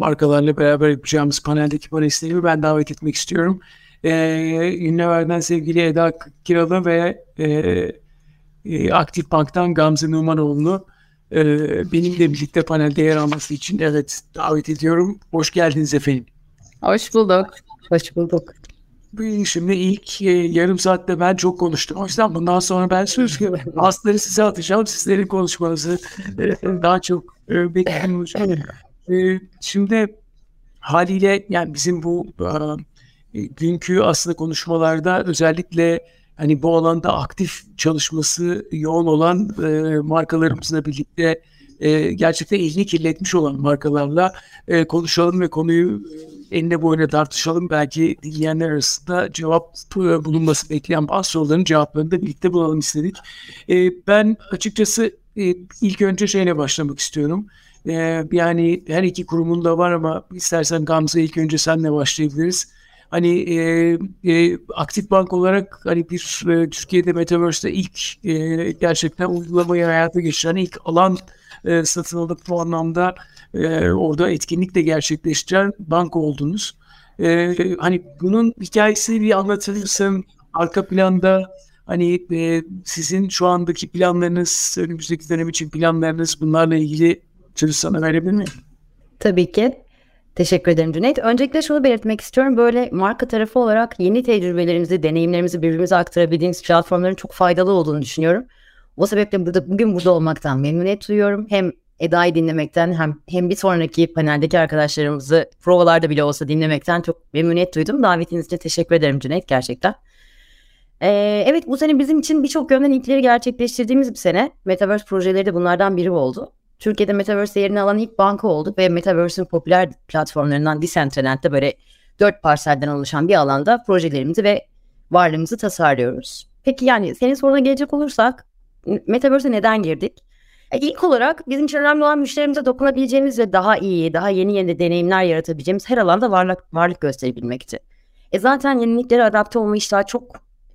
markalarla beraber yapacağımız paneldeki panelistlerimi ben davet etmek istiyorum. E, Ünlüver'den sevgili Eda Kiralı ve e, e, Aktif Bank'tan Gamze Numanoğlu'nu e, benimle birlikte panelde yer alması için evet davet ediyorum. Hoş geldiniz efendim. Hoş bulduk. Hoş bulduk. Şimdi ilk e, yarım saatte ben çok konuştum. O yüzden bundan sonra ben söz asları size atacağım. Sizlerin konuşmanızı e, daha çok e, bekliyorum. E, şimdi haliyle yani bizim bu e, günkü aslında konuşmalarda özellikle hani bu alanda aktif çalışması yoğun olan e, markalarımızla birlikte e, gerçekten elini kirletmiş olan markalarla konuşalım ve konuyu enine boyuna tartışalım. Belki dinleyenler arasında cevap bulunması bekleyen bazı soruların cevaplarını da birlikte bulalım istedik. Ben açıkçası ilk önce şeyle başlamak istiyorum. E, yani her iki kurumun da var ama istersen Gamze ilk önce senle başlayabiliriz hani e, e, aktif bank olarak hani bir e, Türkiye'de Metaverse'de ilk e, gerçekten uygulamayı hayata geçiren ilk alan e, satın alıp bu anlamda e, orada etkinlik de gerçekleştiren banka oldunuz. E, hani bunun hikayesini bir anlatır mısın? Arka planda hani e, sizin şu andaki planlarınız, önümüzdeki dönem için planlarınız bunlarla ilgili sözü sana verebilir miyim? Tabii ki. Teşekkür ederim Cüneyt. Öncelikle şunu belirtmek istiyorum. Böyle marka tarafı olarak yeni tecrübelerimizi, deneyimlerimizi birbirimize aktarabildiğimiz platformların çok faydalı olduğunu düşünüyorum. O sebeple burada, bugün burada olmaktan memnuniyet duyuyorum. Hem Eda'yı dinlemekten hem, hem bir sonraki paneldeki arkadaşlarımızı provalarda bile olsa dinlemekten çok memnuniyet duydum. Davetiniz için teşekkür ederim Cüneyt gerçekten. Ee, evet bu sene bizim için birçok yönden ilkleri gerçekleştirdiğimiz bir sene. Metaverse projeleri de bunlardan biri oldu. Türkiye'de Metaverse yerini alan ilk banka olduk ve Metaverse'in popüler platformlarından Decentraland'da böyle dört parselden oluşan bir alanda projelerimizi ve varlığımızı tasarlıyoruz. Peki yani senin soruna gelecek olursak Metaverse'e neden girdik? E, ilk olarak bizim için önemli olan müşterimize dokunabileceğimiz ve daha iyi, daha yeni yeni deneyimler yaratabileceğimiz her alanda varlık, varlık gösterebilmekti. E zaten yeniliklere adapte olma iştahı çok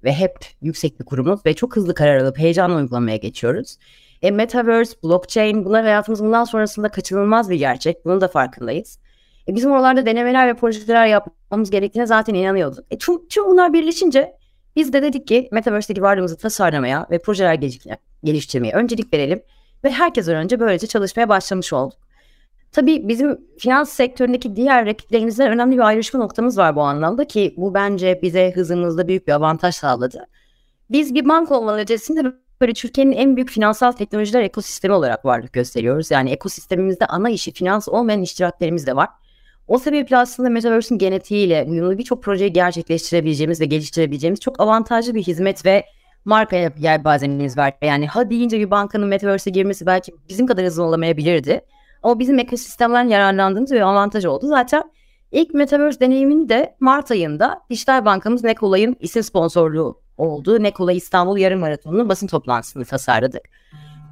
ve hep yüksek bir kurumuz ve çok hızlı karar alıp heyecanla uygulamaya geçiyoruz. E, Metaverse, blockchain bunlar hayatımız bundan sonrasında kaçınılmaz bir gerçek. Bunun da farkındayız. E, bizim oralarda denemeler ve projeler yapmamız gerektiğine zaten inanıyorduk. E, tüm, tüm bunlar birleşince biz de dedik ki Metaverse'deki varlığımızı tasarlamaya ve projeler geliştirmeye öncelik verelim. Ve herkesten önce böylece çalışmaya başlamış olduk. Tabii bizim finans sektöründeki diğer rakiplerimizden önemli bir ayrışma noktamız var bu anlamda ki bu bence bize hızımızda büyük bir avantaj sağladı. Biz bir banka olmanın ötesinde böyle Türkiye'nin en büyük finansal teknolojiler ekosistemi olarak varlık gösteriyoruz. Yani ekosistemimizde ana işi finans olmayan iştiraklerimiz de var. O sebeple aslında Metaverse'in genetiğiyle uyumlu birçok projeyi gerçekleştirebileceğimiz ve geliştirebileceğimiz çok avantajlı bir hizmet ve markaya yer bazenimiz var. Yani ha deyince bir bankanın Metaverse'e girmesi belki bizim kadar hızlı olamayabilirdi. Ama bizim ekosistemden yararlandığımız bir avantaj oldu. Zaten ilk Metaverse deneyimini de Mart ayında dijital bankamız Nekolay'ın isim sponsorluğu olduğu Nekola İstanbul Yarım Maratonu'nun basın toplantısını tasarladık.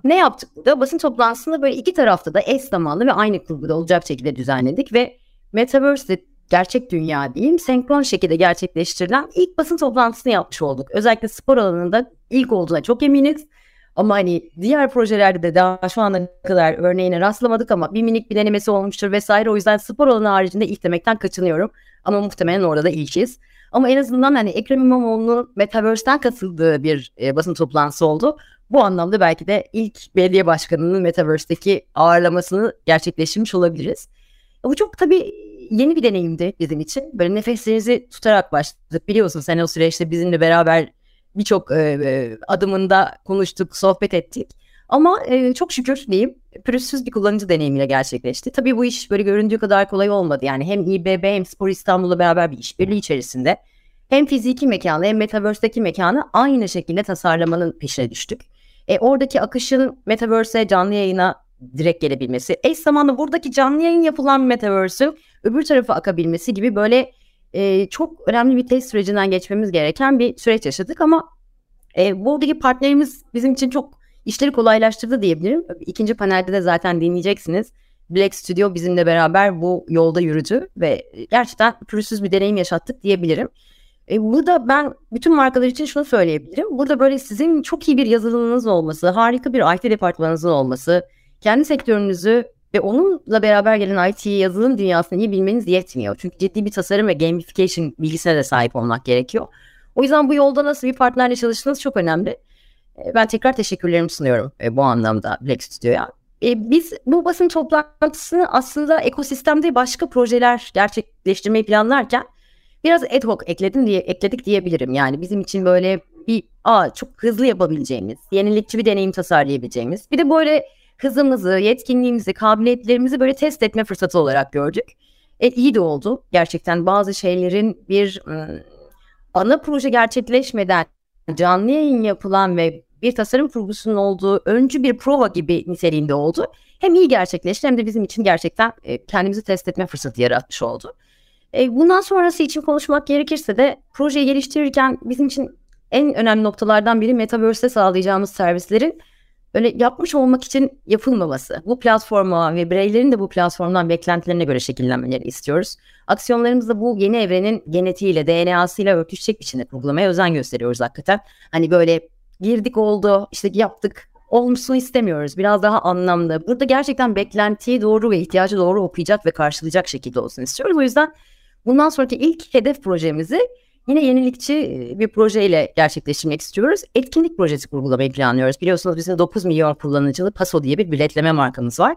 Ne yaptık burada? Basın toplantısını böyle iki tarafta da eş zamanlı ve aynı kurguda olacak şekilde düzenledik ve Metaverse'de gerçek dünya diyeyim senkron şekilde gerçekleştirilen ilk basın toplantısını yapmış olduk. Özellikle spor alanında ilk olduğuna çok eminiz. Ama hani diğer projelerde de daha şu ana kadar örneğine rastlamadık ama bir minik bir denemesi olmuştur vesaire. O yüzden spor alanı haricinde ilk demekten kaçınıyorum. Ama muhtemelen orada da ilkiz. Ama en azından hani Ekrem İmamoğlu'nun Metaverse'den katıldığı bir e, basın toplantısı oldu. Bu anlamda belki de ilk belediye başkanının Metaverse'deki ağırlamasını gerçekleştirmiş olabiliriz. Bu çok tabii yeni bir deneyimdi bizim için. Böyle nefeslerinizi tutarak başladık. Biliyorsun sen o süreçte bizimle beraber birçok e, e, adımında konuştuk, sohbet ettik. Ama e, çok şükür diyeyim pürüzsüz bir kullanıcı deneyimiyle gerçekleşti. Tabii bu iş böyle göründüğü kadar kolay olmadı. Yani hem İBB hem Spor İstanbul'la beraber bir işbirliği içerisinde hem fiziki mekanı hem Metaverse'deki mekanı aynı şekilde tasarlamanın peşine düştük. E, oradaki akışın Metaverse'e canlı yayına direkt gelebilmesi, eş zamanlı buradaki canlı yayın yapılan Metaverse'ün öbür tarafa akabilmesi gibi böyle e, çok önemli bir test sürecinden geçmemiz gereken bir süreç yaşadık ama e, buradaki partnerimiz bizim için çok işleri kolaylaştırdı diyebilirim. İkinci panelde de zaten dinleyeceksiniz. Black Studio bizimle beraber bu yolda yürüdü ve gerçekten pürüzsüz bir deneyim yaşattık diyebilirim. E, burada ben bütün markalar için şunu söyleyebilirim. Burada böyle sizin çok iyi bir yazılımınız olması, harika bir IT departmanınızın olması, kendi sektörünüzü Ve onunla beraber gelen IT yazılım dünyasını iyi bilmeniz yetmiyor. Çünkü ciddi bir tasarım ve gamification bilgisine de sahip olmak gerekiyor. O yüzden bu yolda nasıl bir partnerle çalıştığınız çok önemli. E, ben tekrar teşekkürlerimi sunuyorum e, bu anlamda Black Studio'ya. E, biz bu basın toplantısını aslında ekosistemde başka projeler gerçekleştirmeyi planlarken biraz ad hoc ekledim diye ekledik diyebilirim. Yani bizim için böyle bir aa çok hızlı yapabileceğimiz, yenilikçi bir deneyim tasarlayabileceğimiz. Bir de böyle hızımızı, yetkinliğimizi, kabiliyetlerimizi böyle test etme fırsatı olarak gördük. E, iyi de oldu. Gerçekten bazı şeylerin bir ım, ana proje gerçekleşmeden canlı yayın yapılan ve bir tasarım kurgusunun olduğu öncü bir prova gibi niteliğinde oldu. Hem iyi gerçekleşti hem de bizim için gerçekten e, kendimizi test etme fırsatı yaratmış oldu. E, bundan sonrası için konuşmak gerekirse de projeyi geliştirirken bizim için en önemli noktalardan biri Metaverse'de sağlayacağımız servislerin böyle yapmış olmak için yapılmaması. Bu platforma ve bireylerin de bu platformdan beklentilerine göre şekillenmeleri istiyoruz. Aksiyonlarımızda bu yeni evrenin genetiğiyle, DNA'sıyla örtüşecek biçimde kurgulamaya özen gösteriyoruz hakikaten. Hani böyle girdik oldu, işte yaptık, olmuşsun istemiyoruz. Biraz daha anlamlı. Burada gerçekten beklentiyi doğru ve ihtiyacı doğru okuyacak ve karşılayacak şekilde olsun istiyoruz. O yüzden bundan sonraki ilk hedef projemizi Yine yenilikçi bir projeyle gerçekleştirmek istiyoruz. Etkinlik projesi kurgulamayı planlıyoruz. Biliyorsunuz bizim 9 milyon kullanıcılı Paso diye bir biletleme markamız var.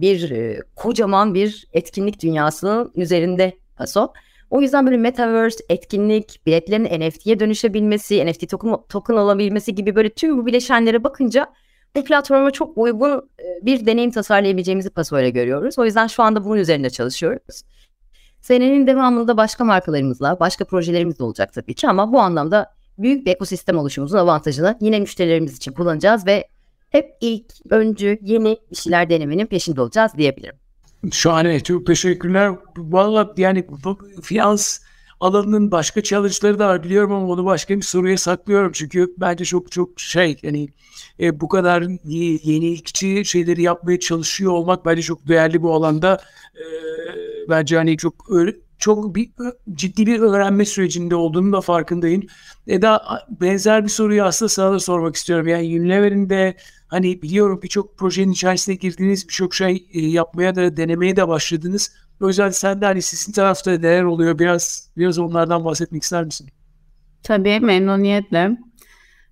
Bir e, kocaman bir etkinlik dünyasının üzerinde Paso. O yüzden böyle metaverse, etkinlik, biletlerin NFT'ye dönüşebilmesi, NFT token, token alabilmesi gibi böyle tüm bu bileşenlere bakınca bu platforma çok uygun bir deneyim tasarlayabileceğimizi Paso'yla görüyoruz. O yüzden şu anda bunun üzerinde çalışıyoruz. Senenin devamında başka markalarımızla, başka projelerimiz de olacak tabii ki ama bu anlamda büyük bir ekosistem oluşumuzun avantajını yine müşterilerimiz için kullanacağız ve hep ilk, öncü, yeni bir şeyler denemenin peşinde olacağız diyebilirim. Şahane, çok teşekkürler. Valla yani finans alanının başka challenge'ları da var biliyorum ama onu başka bir soruya saklıyorum. Çünkü bence çok çok şey yani e, bu kadar yenilikçi şeyleri yapmaya çalışıyor olmak bence çok değerli bu alanda. E, bence hani çok çok bir ciddi bir öğrenme sürecinde olduğunu da farkındayım. Eda benzer bir soruyu aslında sana da sormak istiyorum. Yani Unilever'in de hani biliyorum birçok projenin içerisine girdiğiniz birçok şey e, yapmaya da denemeye de başladınız. O yüzden sen de hani sizin tarafta neler oluyor biraz biraz onlardan bahsetmek ister misin? Tabii memnuniyetle.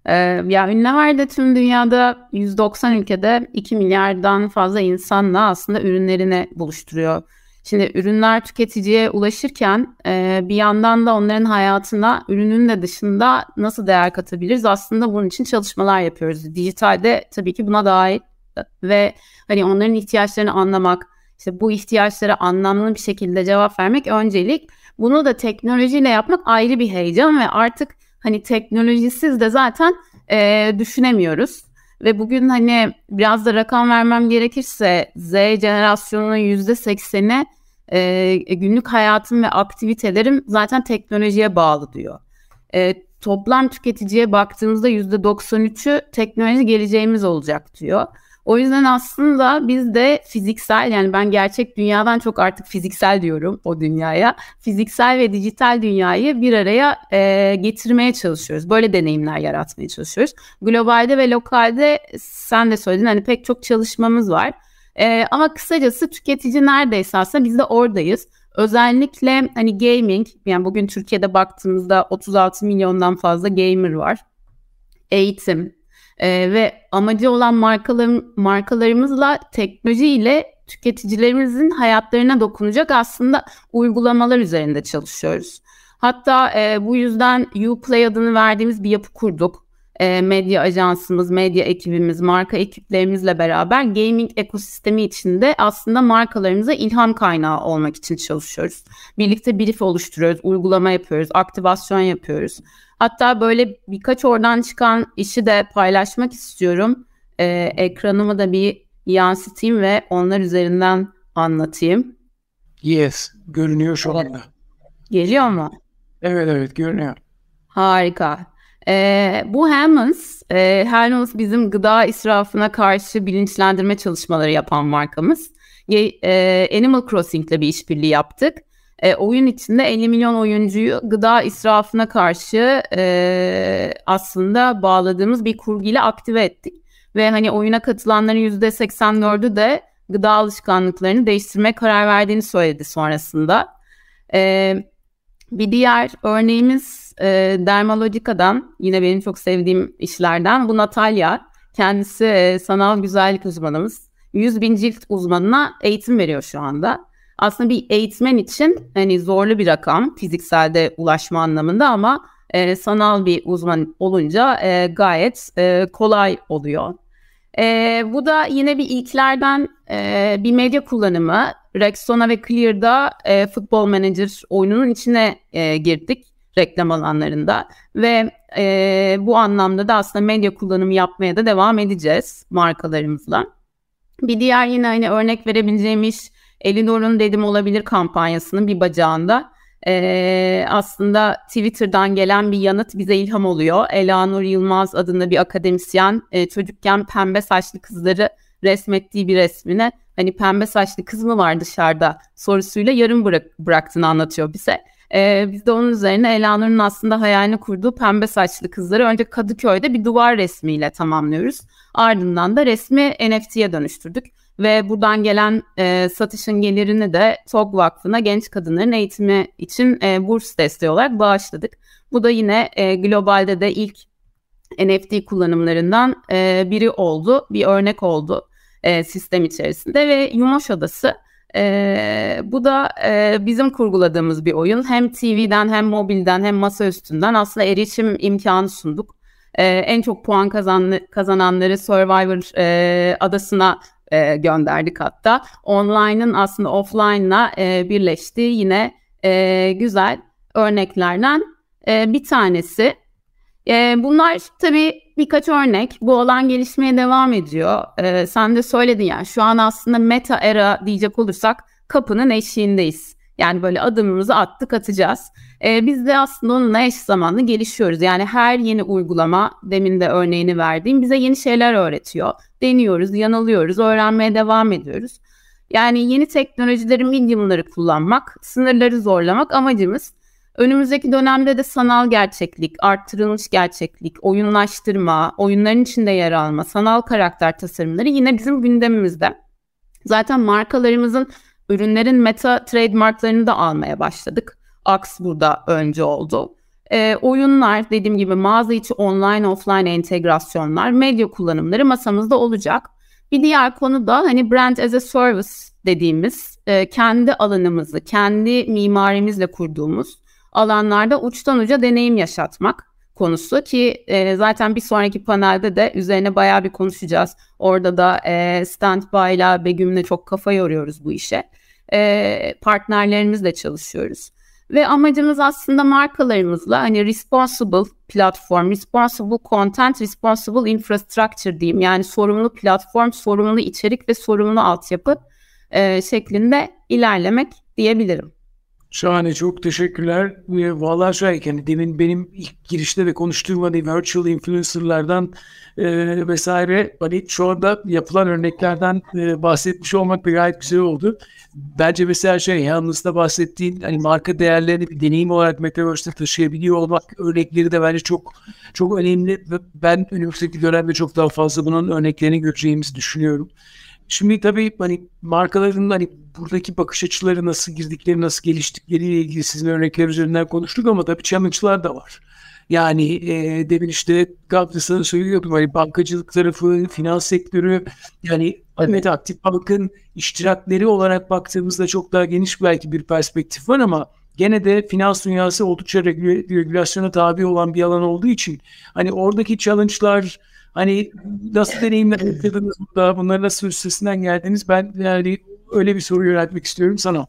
Ee, ya Unilever'de tüm dünyada 190 ülkede 2 milyardan fazla insanla aslında ürünlerini buluşturuyor Şimdi ürünler tüketiciye ulaşırken e, bir yandan da onların hayatına ürünün de dışında nasıl değer katabiliriz? Aslında bunun için çalışmalar yapıyoruz. Dijitalde tabii ki buna dahil ve hani onların ihtiyaçlarını anlamak, işte bu ihtiyaçlara anlamlı bir şekilde cevap vermek öncelik. Bunu da teknolojiyle yapmak ayrı bir heyecan ve artık hani teknolojisiz de zaten e, düşünemiyoruz. Ve bugün hani biraz da rakam vermem gerekirse Z jenerasyonunun yüzde sekseni e, günlük hayatım ve aktivitelerim zaten teknolojiye bağlı diyor. E, toplam tüketiciye baktığımızda yüzde 93'ü teknoloji geleceğimiz olacak diyor. O yüzden aslında biz de fiziksel yani ben gerçek dünyadan çok artık fiziksel diyorum o dünyaya. Fiziksel ve dijital dünyayı bir araya e, getirmeye çalışıyoruz. Böyle deneyimler yaratmaya çalışıyoruz. Globalde ve lokalde sen de söyledin hani pek çok çalışmamız var. E, ama kısacası tüketici neredeyse aslında biz de oradayız. Özellikle hani gaming yani bugün Türkiye'de baktığımızda 36 milyondan fazla gamer var. Eğitim e, ve amacı olan markalar, markalarımızla teknoloji ile tüketicilerimizin hayatlarına dokunacak aslında uygulamalar üzerinde çalışıyoruz. Hatta e, bu yüzden Uplay adını verdiğimiz bir yapı kurduk e, medya ajansımız, medya ekibimiz, marka ekiplerimizle beraber gaming ekosistemi içinde aslında markalarımıza ilham kaynağı olmak için çalışıyoruz. Birlikte brief oluşturuyoruz, uygulama yapıyoruz, aktivasyon yapıyoruz. Hatta böyle birkaç oradan çıkan işi de paylaşmak istiyorum. E, ekranımı da bir yansıtayım ve onlar üzerinden anlatayım. Yes, görünüyor şu anda. Geliyor mu? Evet evet görünüyor. Harika. E, bu Hammonds, e, Hammonds bizim gıda israfına karşı bilinçlendirme çalışmaları yapan markamız. E, Animal Crossing ile bir işbirliği yaptık. E, oyun içinde 50 milyon oyuncuyu gıda israfına karşı e, aslında bağladığımız bir kurguyla aktive ettik. Ve hani oyuna katılanların %84'ü de gıda alışkanlıklarını değiştirmeye karar verdiğini söyledi sonrasında. E, bir diğer örneğimiz e, Dermalogica'dan yine benim çok sevdiğim işlerden bu Natalya. Kendisi e, sanal güzellik uzmanımız. 100 bin cilt uzmanına eğitim veriyor şu anda. Aslında bir eğitmen için hani zorlu bir rakam fizikselde ulaşma anlamında ama e, sanal bir uzman olunca e, gayet e, kolay oluyor. E, bu da yine bir ilklerden e, bir medya kullanımı. Rexona ve Clear'da e, Football Manager oyununun içine e, girdik reklam alanlarında ve e, bu anlamda da aslında medya kullanımı yapmaya da devam edeceğiz markalarımızla. Bir diğer yine hani örnek verebileceğim iş Elinor'un dedim olabilir kampanyasının bir bacağında e, aslında Twitter'dan gelen bir yanıt bize ilham oluyor. Elanur Yılmaz adında bir akademisyen e, çocukken pembe saçlı kızları resmettiği bir resmine hani pembe saçlı kız mı var dışarıda sorusuyla yarım bırak, bıraktığını anlatıyor bize. Ee, biz de onun üzerine Elanur'un aslında hayalini kurduğu pembe saçlı kızları önce Kadıköy'de bir duvar resmiyle tamamlıyoruz. Ardından da resmi NFT'ye dönüştürdük ve buradan gelen e, satışın gelirini de TOG Vakfı'na genç kadınların eğitimi için e, burs desteği olarak bağışladık. Bu da yine e, globalde de ilk NFT kullanımlarından e, biri oldu, bir örnek oldu e, sistem içerisinde ve Yumoş Adası e, bu da e, bizim kurguladığımız bir oyun. Hem TV'den hem mobilden hem masa üstünden aslında erişim imkanı sunduk. E, en çok puan kazan, kazananları Survivor e, adasına e, gönderdik hatta. Online'ın aslında offline'la e, birleştiği yine e, güzel örneklerden e, bir tanesi. E, bunlar tabii birkaç örnek. Bu alan gelişmeye devam ediyor. E, sen de söyledin ya şu an aslında meta era diyecek olursak kapının eşiğindeyiz. Yani böyle adımımızı attık atacağız. E, biz de aslında onunla eş zamanlı gelişiyoruz. Yani her yeni uygulama demin de örneğini verdiğim bize yeni şeyler öğretiyor. Deniyoruz, yanılıyoruz, öğrenmeye devam ediyoruz. Yani yeni teknolojileri, mediumları kullanmak, sınırları zorlamak amacımız. Önümüzdeki dönemde de sanal gerçeklik, arttırılmış gerçeklik, oyunlaştırma, oyunların içinde yer alma, sanal karakter tasarımları yine bizim gündemimizde. Zaten markalarımızın ürünlerin meta trademarklarını da almaya başladık. Ax burada önce oldu. E, oyunlar dediğim gibi mağaza içi online offline entegrasyonlar, medya kullanımları masamızda olacak. Bir diğer konu da hani brand as a service dediğimiz e, kendi alanımızı, kendi mimarimizle kurduğumuz alanlarda uçtan uca deneyim yaşatmak konusu ki e, zaten bir sonraki panelde de üzerine bayağı bir konuşacağız. Orada da e, Standby ile Begüm'le çok kafa yoruyoruz bu işe. E, partnerlerimizle çalışıyoruz. Ve amacımız aslında markalarımızla hani responsible platform, responsible content, responsible infrastructure diyeyim. Yani sorumlu platform, sorumlu içerik ve sorumlu altyapı e, şeklinde ilerlemek diyebilirim. Şahane çok teşekkürler. Valla şöyle yani demin benim ilk girişte de konuştuğum hani virtual influencerlardan e, vesaire hani şu anda yapılan örneklerden e, bahsetmiş olmak bir gayet güzel oldu. Bence mesela şey yalnız da bahsettiğin hani marka değerlerini bir deneyim olarak Metaverse'de taşıyabiliyor olmak örnekleri de bence çok çok önemli ve ben önümüzdeki dönemde çok daha fazla bunun örneklerini göreceğimizi düşünüyorum. Şimdi tabii hani markaların hani buradaki bakış açıları nasıl girdikleri, nasıl geliştikleriyle ilgili sizin örnekler üzerinden konuştuk ama tabii challenge'lar da var. Yani e, demin işte Gabrisa'nın söylüyordum hani bankacılık tarafı, finans sektörü yani evet aktif bankın iştirakleri olarak baktığımızda çok daha geniş belki bir perspektif var ama gene de finans dünyası oldukça regülasyona tabi olan bir alan olduğu için hani oradaki challenge'lar Hani nasıl deneyimler yaşadınız burada? Bunları nasıl üstesinden geldiniz? Ben yani öyle bir soru yöneltmek istiyorum sana.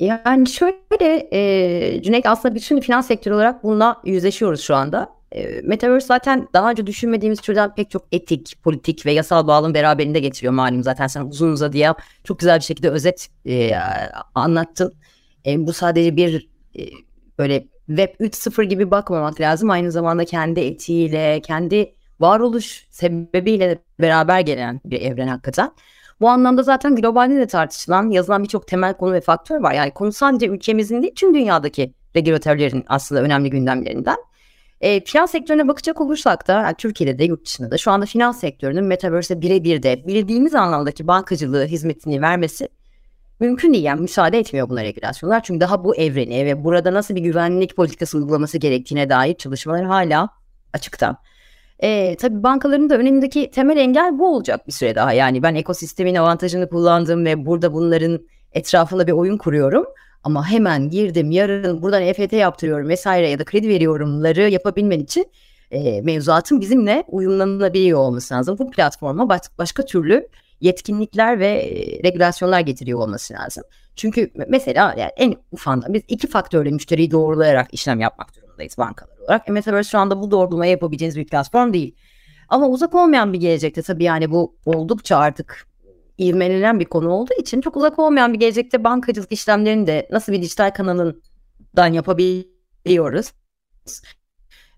Yani şöyle e, Cüneyt aslında bütün finans sektörü olarak bununla yüzleşiyoruz şu anda. E, Metaverse zaten daha önce düşünmediğimiz türden pek çok etik, politik ve yasal bağlam beraberinde getiriyor malum zaten sen uzun uzadıya çok güzel bir şekilde özet e, anlattın. E, bu sadece bir e, böyle Web 3.0 gibi bakmamak lazım. Aynı zamanda kendi etiğiyle, kendi varoluş sebebiyle beraber gelen bir evren hakikaten. Bu anlamda zaten globalde de tartışılan, yazılan birçok temel konu ve faktör var. Yani konu sadece ülkemizin değil, tüm dünyadaki regülatörlerin aslında önemli gündemlerinden. E, finans sektörüne bakacak olursak da yani Türkiye'de de yurt dışında da şu anda finans sektörünün Metaverse'e birebir de bildiğimiz anlamdaki bankacılığı hizmetini vermesi mümkün değil. Yani müsaade etmiyor buna regülasyonlar. Çünkü daha bu evreni ve burada nasıl bir güvenlik politikası uygulaması gerektiğine dair çalışmalar hala açıkta. E, tabii bankaların da önündeki temel engel bu olacak bir süre daha. Yani ben ekosistemin avantajını kullandım ve burada bunların etrafında bir oyun kuruyorum. Ama hemen girdim yarın buradan EFT yaptırıyorum vesaire ya da kredi veriyorumları yapabilmen için e, mevzuatın bizimle uyumlanabiliyor olması lazım. Bu platforma baş, başka türlü yetkinlikler ve e, regülasyonlar getiriyor olması lazım. Çünkü mesela yani en ufandan biz iki faktörle müşteriyi doğrulayarak işlem yapmak durumundayız bankalar olarak. E, Metaverse şu anda bu doğrulamayı yapabileceğiniz bir platform değil. Ama uzak olmayan bir gelecekte tabii yani bu oldukça artık ivmelenen bir konu olduğu için çok uzak olmayan bir gelecekte bankacılık işlemlerini de nasıl bir dijital kanalından yapabiliyoruz.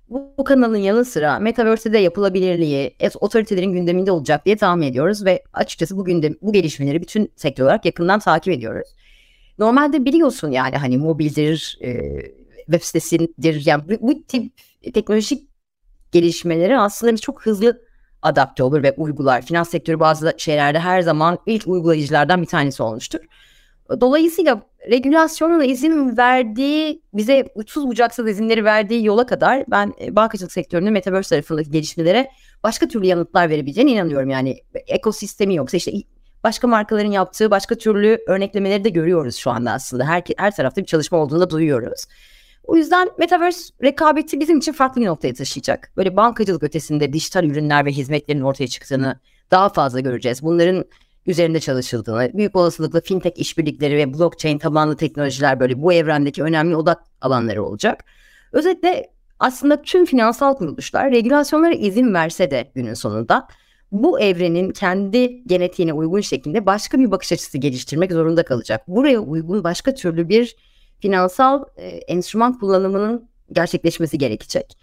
Bu, bu kanalın yanı sıra Metaverse'de yapılabilirliği otoritelerin gündeminde olacak diye tahmin ediyoruz ve açıkçası bu gündem, bu gelişmeleri bütün sektör olarak yakından takip ediyoruz. Normalde biliyorsun yani hani mobildir, e, web sitesidir yani bu, bu tip teknolojik gelişmeleri aslında çok hızlı adapte olur ve uygular. Finans sektörü bazı şeylerde her zaman ilk uygulayıcılardan bir tanesi olmuştur. Dolayısıyla regülasyonun izin verdiği, bize uçsuz bucaksız izinleri verdiği yola kadar ben e, bankacılık sektörünün Metaverse tarafındaki gelişmelere başka türlü yanıtlar verebileceğine inanıyorum. Yani ekosistemi yoksa işte başka markaların yaptığı başka türlü örneklemeleri de görüyoruz şu anda aslında. Her, her tarafta bir çalışma olduğunu da duyuyoruz. O yüzden Metaverse rekabeti bizim için farklı bir noktaya taşıyacak. Böyle bankacılık ötesinde dijital ürünler ve hizmetlerin ortaya çıktığını daha fazla göreceğiz. Bunların üzerinde çalışıldığını, büyük olasılıkla fintech işbirlikleri ve blockchain tabanlı teknolojiler böyle bu evrendeki önemli odak alanları olacak. Özetle aslında tüm finansal kuruluşlar regülasyonlara izin verse de günün sonunda bu evrenin kendi genetiğine uygun şekilde başka bir bakış açısı geliştirmek zorunda kalacak. Buraya uygun başka türlü bir finansal e, enstrüman kullanımının gerçekleşmesi gerekecek.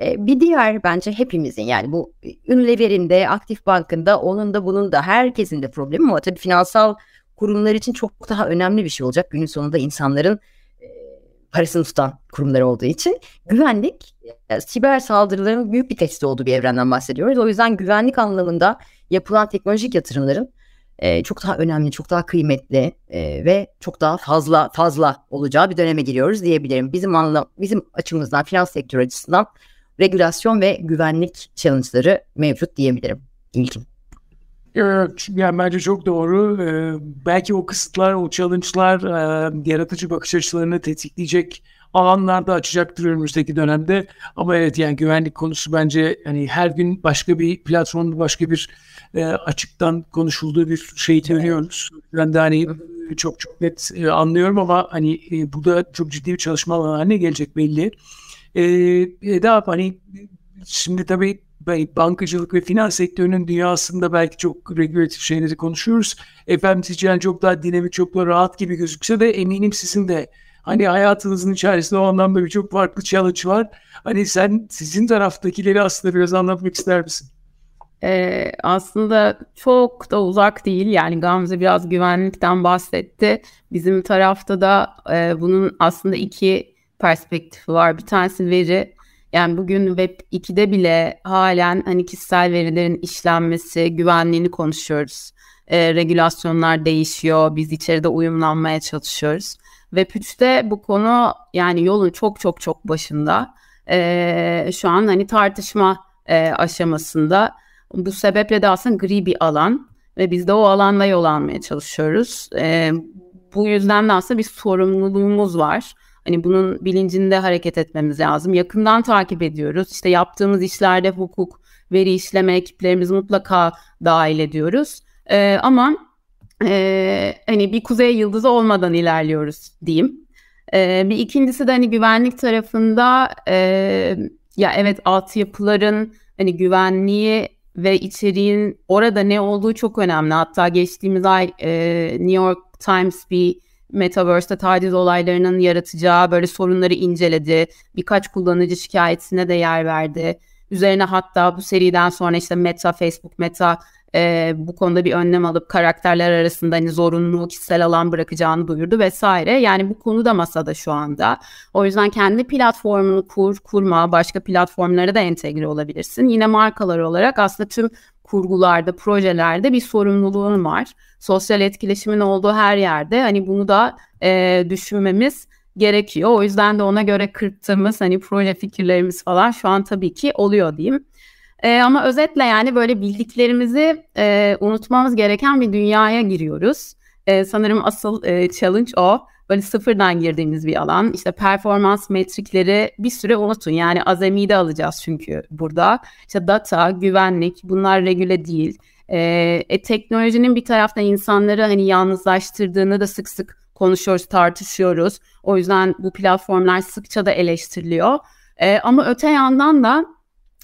E, bir diğer bence hepimizin yani bu Unilever'in Aktif Bank'ın da onun da bunun da herkesin de problemi ama tabii finansal kurumlar için çok daha önemli bir şey olacak. Günün sonunda insanların e, parasını tutan kurumlar olduğu için güvenlik e, siber saldırıların büyük bir testi olduğu bir evrenden bahsediyoruz. O yüzden güvenlik anlamında yapılan teknolojik yatırımların e, çok daha önemli, çok daha kıymetli e, ve çok daha fazla fazla olacağı bir döneme giriyoruz diyebilirim. Bizim anla, bizim açımızdan, finans sektörü açısından regülasyon ve güvenlik challenge'ları mevcut diyebilirim. İlkin. Evet, yani bence çok doğru. Ee, belki o kısıtlar, o challenge'lar e, yaratıcı bakış açılarını tetikleyecek alanlarda açacaktır önümüzdeki dönemde. Ama evet yani güvenlik konusu bence hani her gün başka bir platformda başka bir e, açıktan konuşulduğu bir şey görüyoruz. Ben de hani çok çok net e, anlıyorum ama hani e, bu da çok ciddi bir çalışma alanı haline gelecek belli. E, e, daha hani şimdi tabii bankacılık ve finans sektörünün dünyasında belki çok regülatif şeyleri konuşuyoruz. FMCG'nin çok daha dinamik, çok daha rahat gibi gözükse de eminim sizin de hani hayatınızın içerisinde o anlamda birçok farklı challenge var. Hani sen sizin taraftakileri aslında biraz anlatmak ister misin? Ee, aslında çok da uzak değil. Yani Gamze biraz güvenlikten bahsetti. Bizim tarafta da e, bunun aslında iki perspektifi var. Bir tanesi veri. Yani bugün Web 2'de bile halen hani kişisel verilerin işlenmesi, güvenliğini konuşuyoruz. E, regülasyonlar değişiyor. Biz içeride uyumlanmaya çalışıyoruz. Web 3'te bu konu yani yolun çok çok çok başında. E, şu an hani tartışma e, aşamasında. Bu sebeple de aslında gri bir alan ve biz de o alanda yol almaya çalışıyoruz. E, bu yüzden de aslında bir sorumluluğumuz var. Hani bunun bilincinde hareket etmemiz lazım. Yakından takip ediyoruz. İşte yaptığımız işlerde hukuk, veri işleme ekiplerimizi mutlaka dahil ediyoruz. Ee, ama e, hani bir kuzey yıldızı olmadan ilerliyoruz diyeyim. Ee, bir ikincisi de hani güvenlik tarafında e, ya evet altyapıların hani güvenliği ve içeriğin orada ne olduğu çok önemli. Hatta geçtiğimiz ay e, New York Times bir Metaverse'de taciz olaylarının yaratacağı böyle sorunları inceledi. Birkaç kullanıcı şikayetine de yer verdi. Üzerine hatta bu seriden sonra işte Meta, Facebook, Meta e, bu konuda bir önlem alıp karakterler arasında hani zorunlu kişisel alan bırakacağını duyurdu vesaire. Yani bu konu da masada şu anda. O yüzden kendi platformunu kur, kurma, başka platformlara da entegre olabilirsin. Yine markalar olarak aslında tüm kurgularda, projelerde bir sorumluluğun var. Sosyal etkileşimin olduğu her yerde hani bunu da e, düşünmemiz gerekiyor. O yüzden de ona göre kırptığımız hani proje fikirlerimiz falan şu an tabii ki oluyor diyeyim. E, ama özetle yani böyle bildiklerimizi e, unutmamız gereken bir dünyaya giriyoruz. E, sanırım asıl e, challenge o. Böyle sıfırdan girdiğimiz bir alan. İşte performans metrikleri bir süre unutun. Yani azami alacağız çünkü burada. İşte data, güvenlik bunlar regüle değil. E, e, teknolojinin bir taraftan insanları hani yalnızlaştırdığını da sık sık konuşuyoruz, tartışıyoruz. O yüzden bu platformlar sıkça da eleştiriliyor. E, ama öte yandan da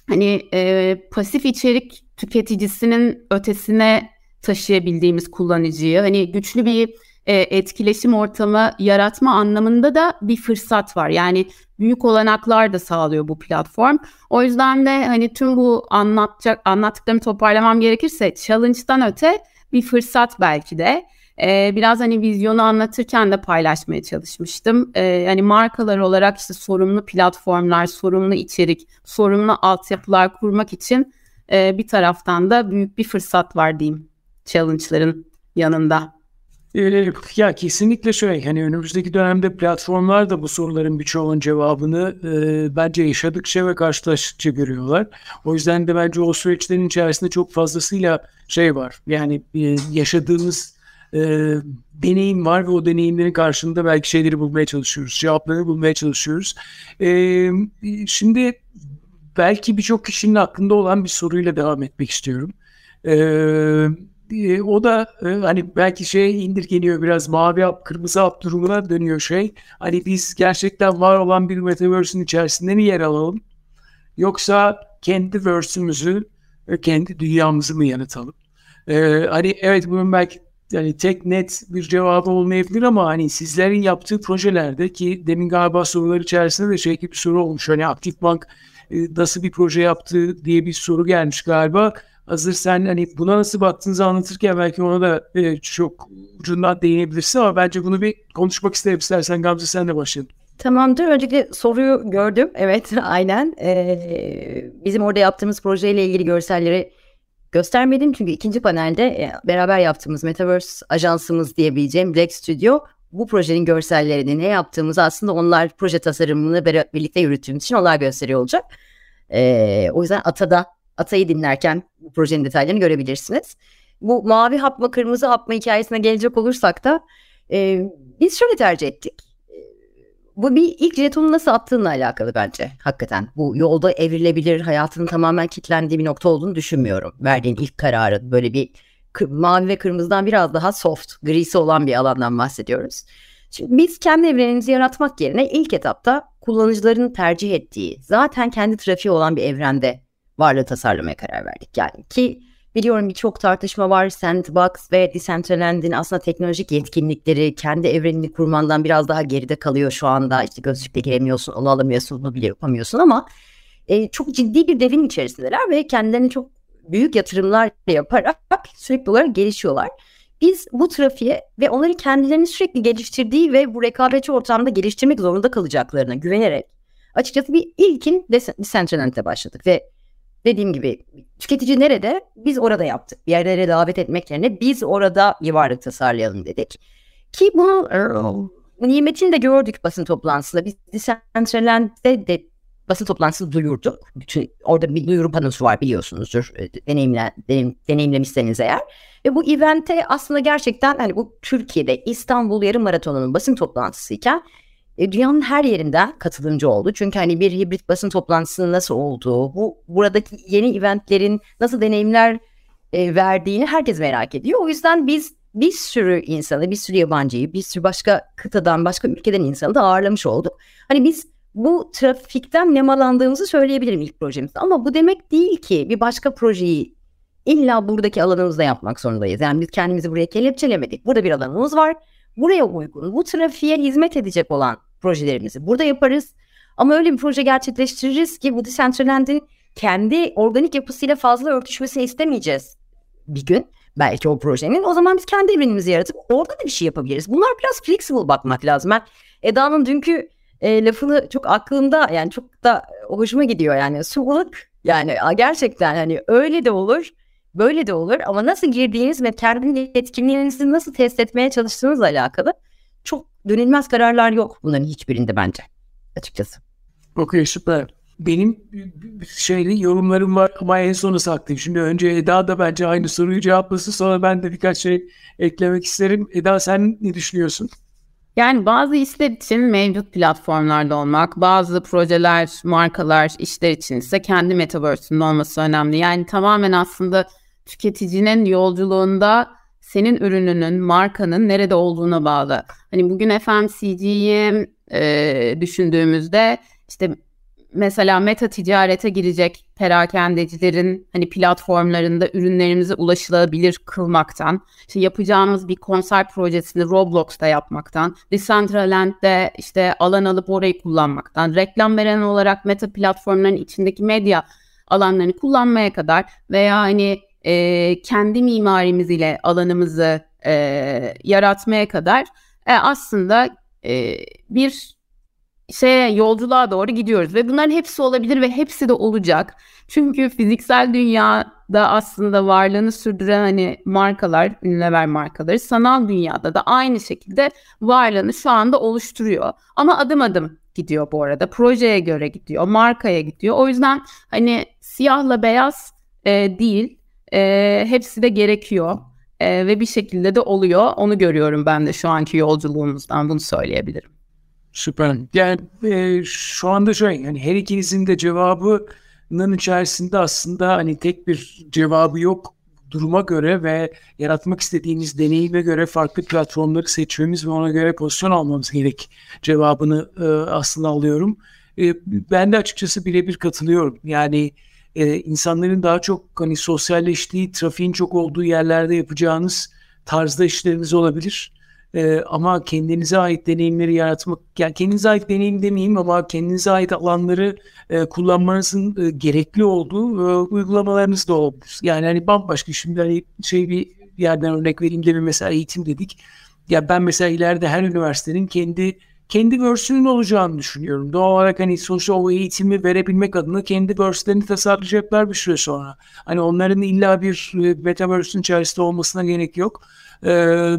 hani e, pasif içerik tüketicisinin ötesine taşıyabildiğimiz kullanıcıyı hani güçlü bir e, etkileşim ortamı yaratma anlamında da bir fırsat var. Yani büyük olanaklar da sağlıyor bu platform. O yüzden de hani tüm bu anlatacak anlattıklarımı toparlamam gerekirse challenge'dan öte bir fırsat belki de. Ee, biraz hani vizyonu anlatırken de paylaşmaya çalışmıştım. Ee, hani markalar olarak işte sorumlu platformlar, sorumlu içerik, sorumlu altyapılar kurmak için e, bir taraftan da büyük bir fırsat var diyeyim challenge'ların yanında. Ee, ya kesinlikle şöyle hani önümüzdeki dönemde platformlar da bu soruların birçoğunun cevabını e, bence yaşadıkça ve karşılaştıkça görüyorlar. O yüzden de bence o süreçlerin içerisinde çok fazlasıyla şey var. Yani e, yaşadığımız e, deneyim var ve o deneyimlerin karşılığında belki şeyleri bulmaya çalışıyoruz. Cevapları bulmaya çalışıyoruz. E, şimdi belki birçok kişinin aklında olan bir soruyla devam etmek istiyorum. Eee e, o da e, hani belki şey indirgeniyor biraz mavi hap kırmızı hap durumuna dönüyor şey. Hani biz gerçekten var olan bir metaverse'ün içerisinde mi yer alalım? Yoksa kendi verse'ümüzü kendi dünyamızı mı yanıtalım? Ee, hani evet bunun belki yani tek net bir cevabı olmayabilir ama hani sizlerin yaptığı projelerde ki demin galiba sorular içerisinde de şey bir soru olmuş. Hani Aktif Bank e, nasıl bir proje yaptı diye bir soru gelmiş galiba hazır sen hani buna nasıl baktığınızı anlatırken belki ona da e, çok ucundan değinebilirsin ama bence bunu bir konuşmak isterim istersen Gamze sen de başlayalım. Tamamdır. Öncelikle soruyu gördüm. Evet aynen. Ee, bizim orada yaptığımız projeyle ilgili görselleri göstermedim. Çünkü ikinci panelde e, beraber yaptığımız Metaverse ajansımız diyebileceğim Black Studio bu projenin görsellerini ne yaptığımızı aslında onlar proje tasarımını birlikte yürüttüğümüz için onlar gösteriyor olacak. Ee, o yüzden ATA'da Atay'ı dinlerken bu projenin detaylarını görebilirsiniz. Bu mavi hap mı kırmızı hap mı hikayesine gelecek olursak da e, biz şöyle tercih ettik. Bu bir ilk jetonu nasıl attığınla alakalı bence hakikaten. Bu yolda evrilebilir, hayatının tamamen kilitlendiği bir nokta olduğunu düşünmüyorum. Verdiğin ilk kararın böyle bir mavi ve kırmızıdan biraz daha soft, grisi olan bir alandan bahsediyoruz. Şimdi biz kendi evrenimizi yaratmak yerine ilk etapta kullanıcıların tercih ettiği, zaten kendi trafiği olan bir evrende varlığı tasarlamaya karar verdik. Yani ki biliyorum birçok tartışma var. Sandbox ve Decentraland'in aslında teknolojik yetkinlikleri kendi evrenini kurmandan biraz daha geride kalıyor şu anda. İşte gözlükle giremiyorsun, onu alamıyorsun, bunu bile yapamıyorsun ama e, çok ciddi bir devin içerisindeler ve kendilerini çok büyük yatırımlar yaparak sürekli olarak gelişiyorlar. Biz bu trafiğe ve onları kendilerini sürekli geliştirdiği ve bu rekabetçi ortamda geliştirmek zorunda kalacaklarına güvenerek açıkçası bir ilkin Decentraland'e başladık ve dediğim gibi tüketici nerede? Biz orada yaptık. Bir yerlere davet etmek yerine biz orada bir varlık tasarlayalım dedik. Ki bunu e, nimetini de gördük basın toplantısında. Biz Decentraland'de de basın toplantısı duyurduk. Bütün, orada bir duyuru panosu var biliyorsunuzdur. E, deneyimle, deneyim, deneyimlemişseniz eğer. Ve bu evente aslında gerçekten hani bu Türkiye'de İstanbul Yarım Maratonu'nun basın toplantısıyken e, dünyanın her yerinden katılımcı oldu. Çünkü hani bir hibrit basın toplantısının nasıl olduğu, bu buradaki yeni eventlerin nasıl deneyimler e, verdiğini herkes merak ediyor. O yüzden biz bir sürü insanı, bir sürü yabancıyı, bir sürü başka kıtadan, başka ülkeden insanı da ağırlamış olduk. Hani biz bu trafikten nemalandığımızı söyleyebilirim ilk projemizde. Ama bu demek değil ki bir başka projeyi illa buradaki alanımızda yapmak zorundayız. Yani biz kendimizi buraya kelepçelemedik. Burada bir alanımız var. Buraya uygun, bu trafiğe hizmet edecek olan projelerimizi burada yaparız. Ama öyle bir proje gerçekleştiririz ki bu Decentraland'in kendi organik yapısıyla fazla örtüşmesini istemeyeceğiz. bir gün belki o projenin. O zaman biz kendi evrenimizi yaratıp orada da bir şey yapabiliriz. Bunlar biraz flexible bakmak lazım. Ben Eda'nın dünkü e, lafını çok aklımda yani çok da hoşuma gidiyor yani sulılık yani gerçekten hani öyle de olur böyle de olur ama nasıl girdiğiniz ve kendi yetkinliğinizi nasıl test etmeye çalıştığınızla alakalı çok dönülmez kararlar yok bunların hiçbirinde bence açıkçası. Okey süper. Benim şeyli yorumlarım var ama en sona saklayayım. Şimdi önce Eda da bence aynı soruyu cevaplasın. Sonra ben de birkaç şey eklemek isterim. Eda sen ne düşünüyorsun? Yani bazı işler için mevcut platformlarda olmak, bazı projeler, markalar, işler için ise kendi metaverse'ünde olması önemli. Yani tamamen aslında tüketicinin yolculuğunda senin ürününün, markanın nerede olduğuna bağlı. Hani bugün FMCG'yi e, düşündüğümüzde işte mesela meta ticarete girecek perakendecilerin hani platformlarında ürünlerimize ulaşılabilir kılmaktan, işte yapacağımız bir konser projesini Roblox'ta yapmaktan, Decentraland'de işte alan alıp orayı kullanmaktan, reklam veren olarak meta platformların içindeki medya alanlarını kullanmaya kadar veya hani e, kendi mimarimiz ile alanımızı e, yaratmaya kadar e, aslında e, bir şeye yolculuğa doğru gidiyoruz ve bunların hepsi olabilir ve hepsi de olacak. Çünkü fiziksel dünyada aslında varlığını sürdüren hani markalar, ünlüler markaları sanal dünyada da aynı şekilde varlığını şu anda oluşturuyor. Ama adım adım gidiyor bu arada. Projeye göre gidiyor, markaya gidiyor. O yüzden hani siyahla beyaz e, değil, e, hepsi de gerekiyor. E, ve bir şekilde de oluyor. Onu görüyorum ben de şu anki yolculuğumuzdan bunu söyleyebilirim. Süper. Yani e, şu anda şöyle yani her ikinizin de cevabının içerisinde aslında hani tek bir cevabı yok duruma göre ve yaratmak istediğiniz deneyime göre farklı platformları seçmemiz ve ona göre pozisyon almamız gerek cevabını e, aslında alıyorum. E, ben de açıkçası birebir katılıyorum. Yani e, insanların daha çok hani sosyalleştiği, trafiğin çok olduğu yerlerde yapacağınız tarzda işleriniz olabilir. E, ama kendinize ait deneyimleri yaratmak, yani kendinize ait deneyim demeyeyim ama kendinize ait alanları e, kullanmanızın e, gerekli olduğu e, uygulamalarınız da olabilir. Yani hani bambaşka şimdi hani şey bir yerden örnek vereyim de mesela eğitim dedik. Ya ben mesela ileride her üniversitenin kendi kendi versiyonun olacağını düşünüyorum. Doğal olarak hani sonuçta o eğitimi verebilmek adına kendi versiyonlarını tasarlayacaklar bir süre sonra. Hani onların illa bir e, metaverse'ün içerisinde olmasına gerek yok. Ee,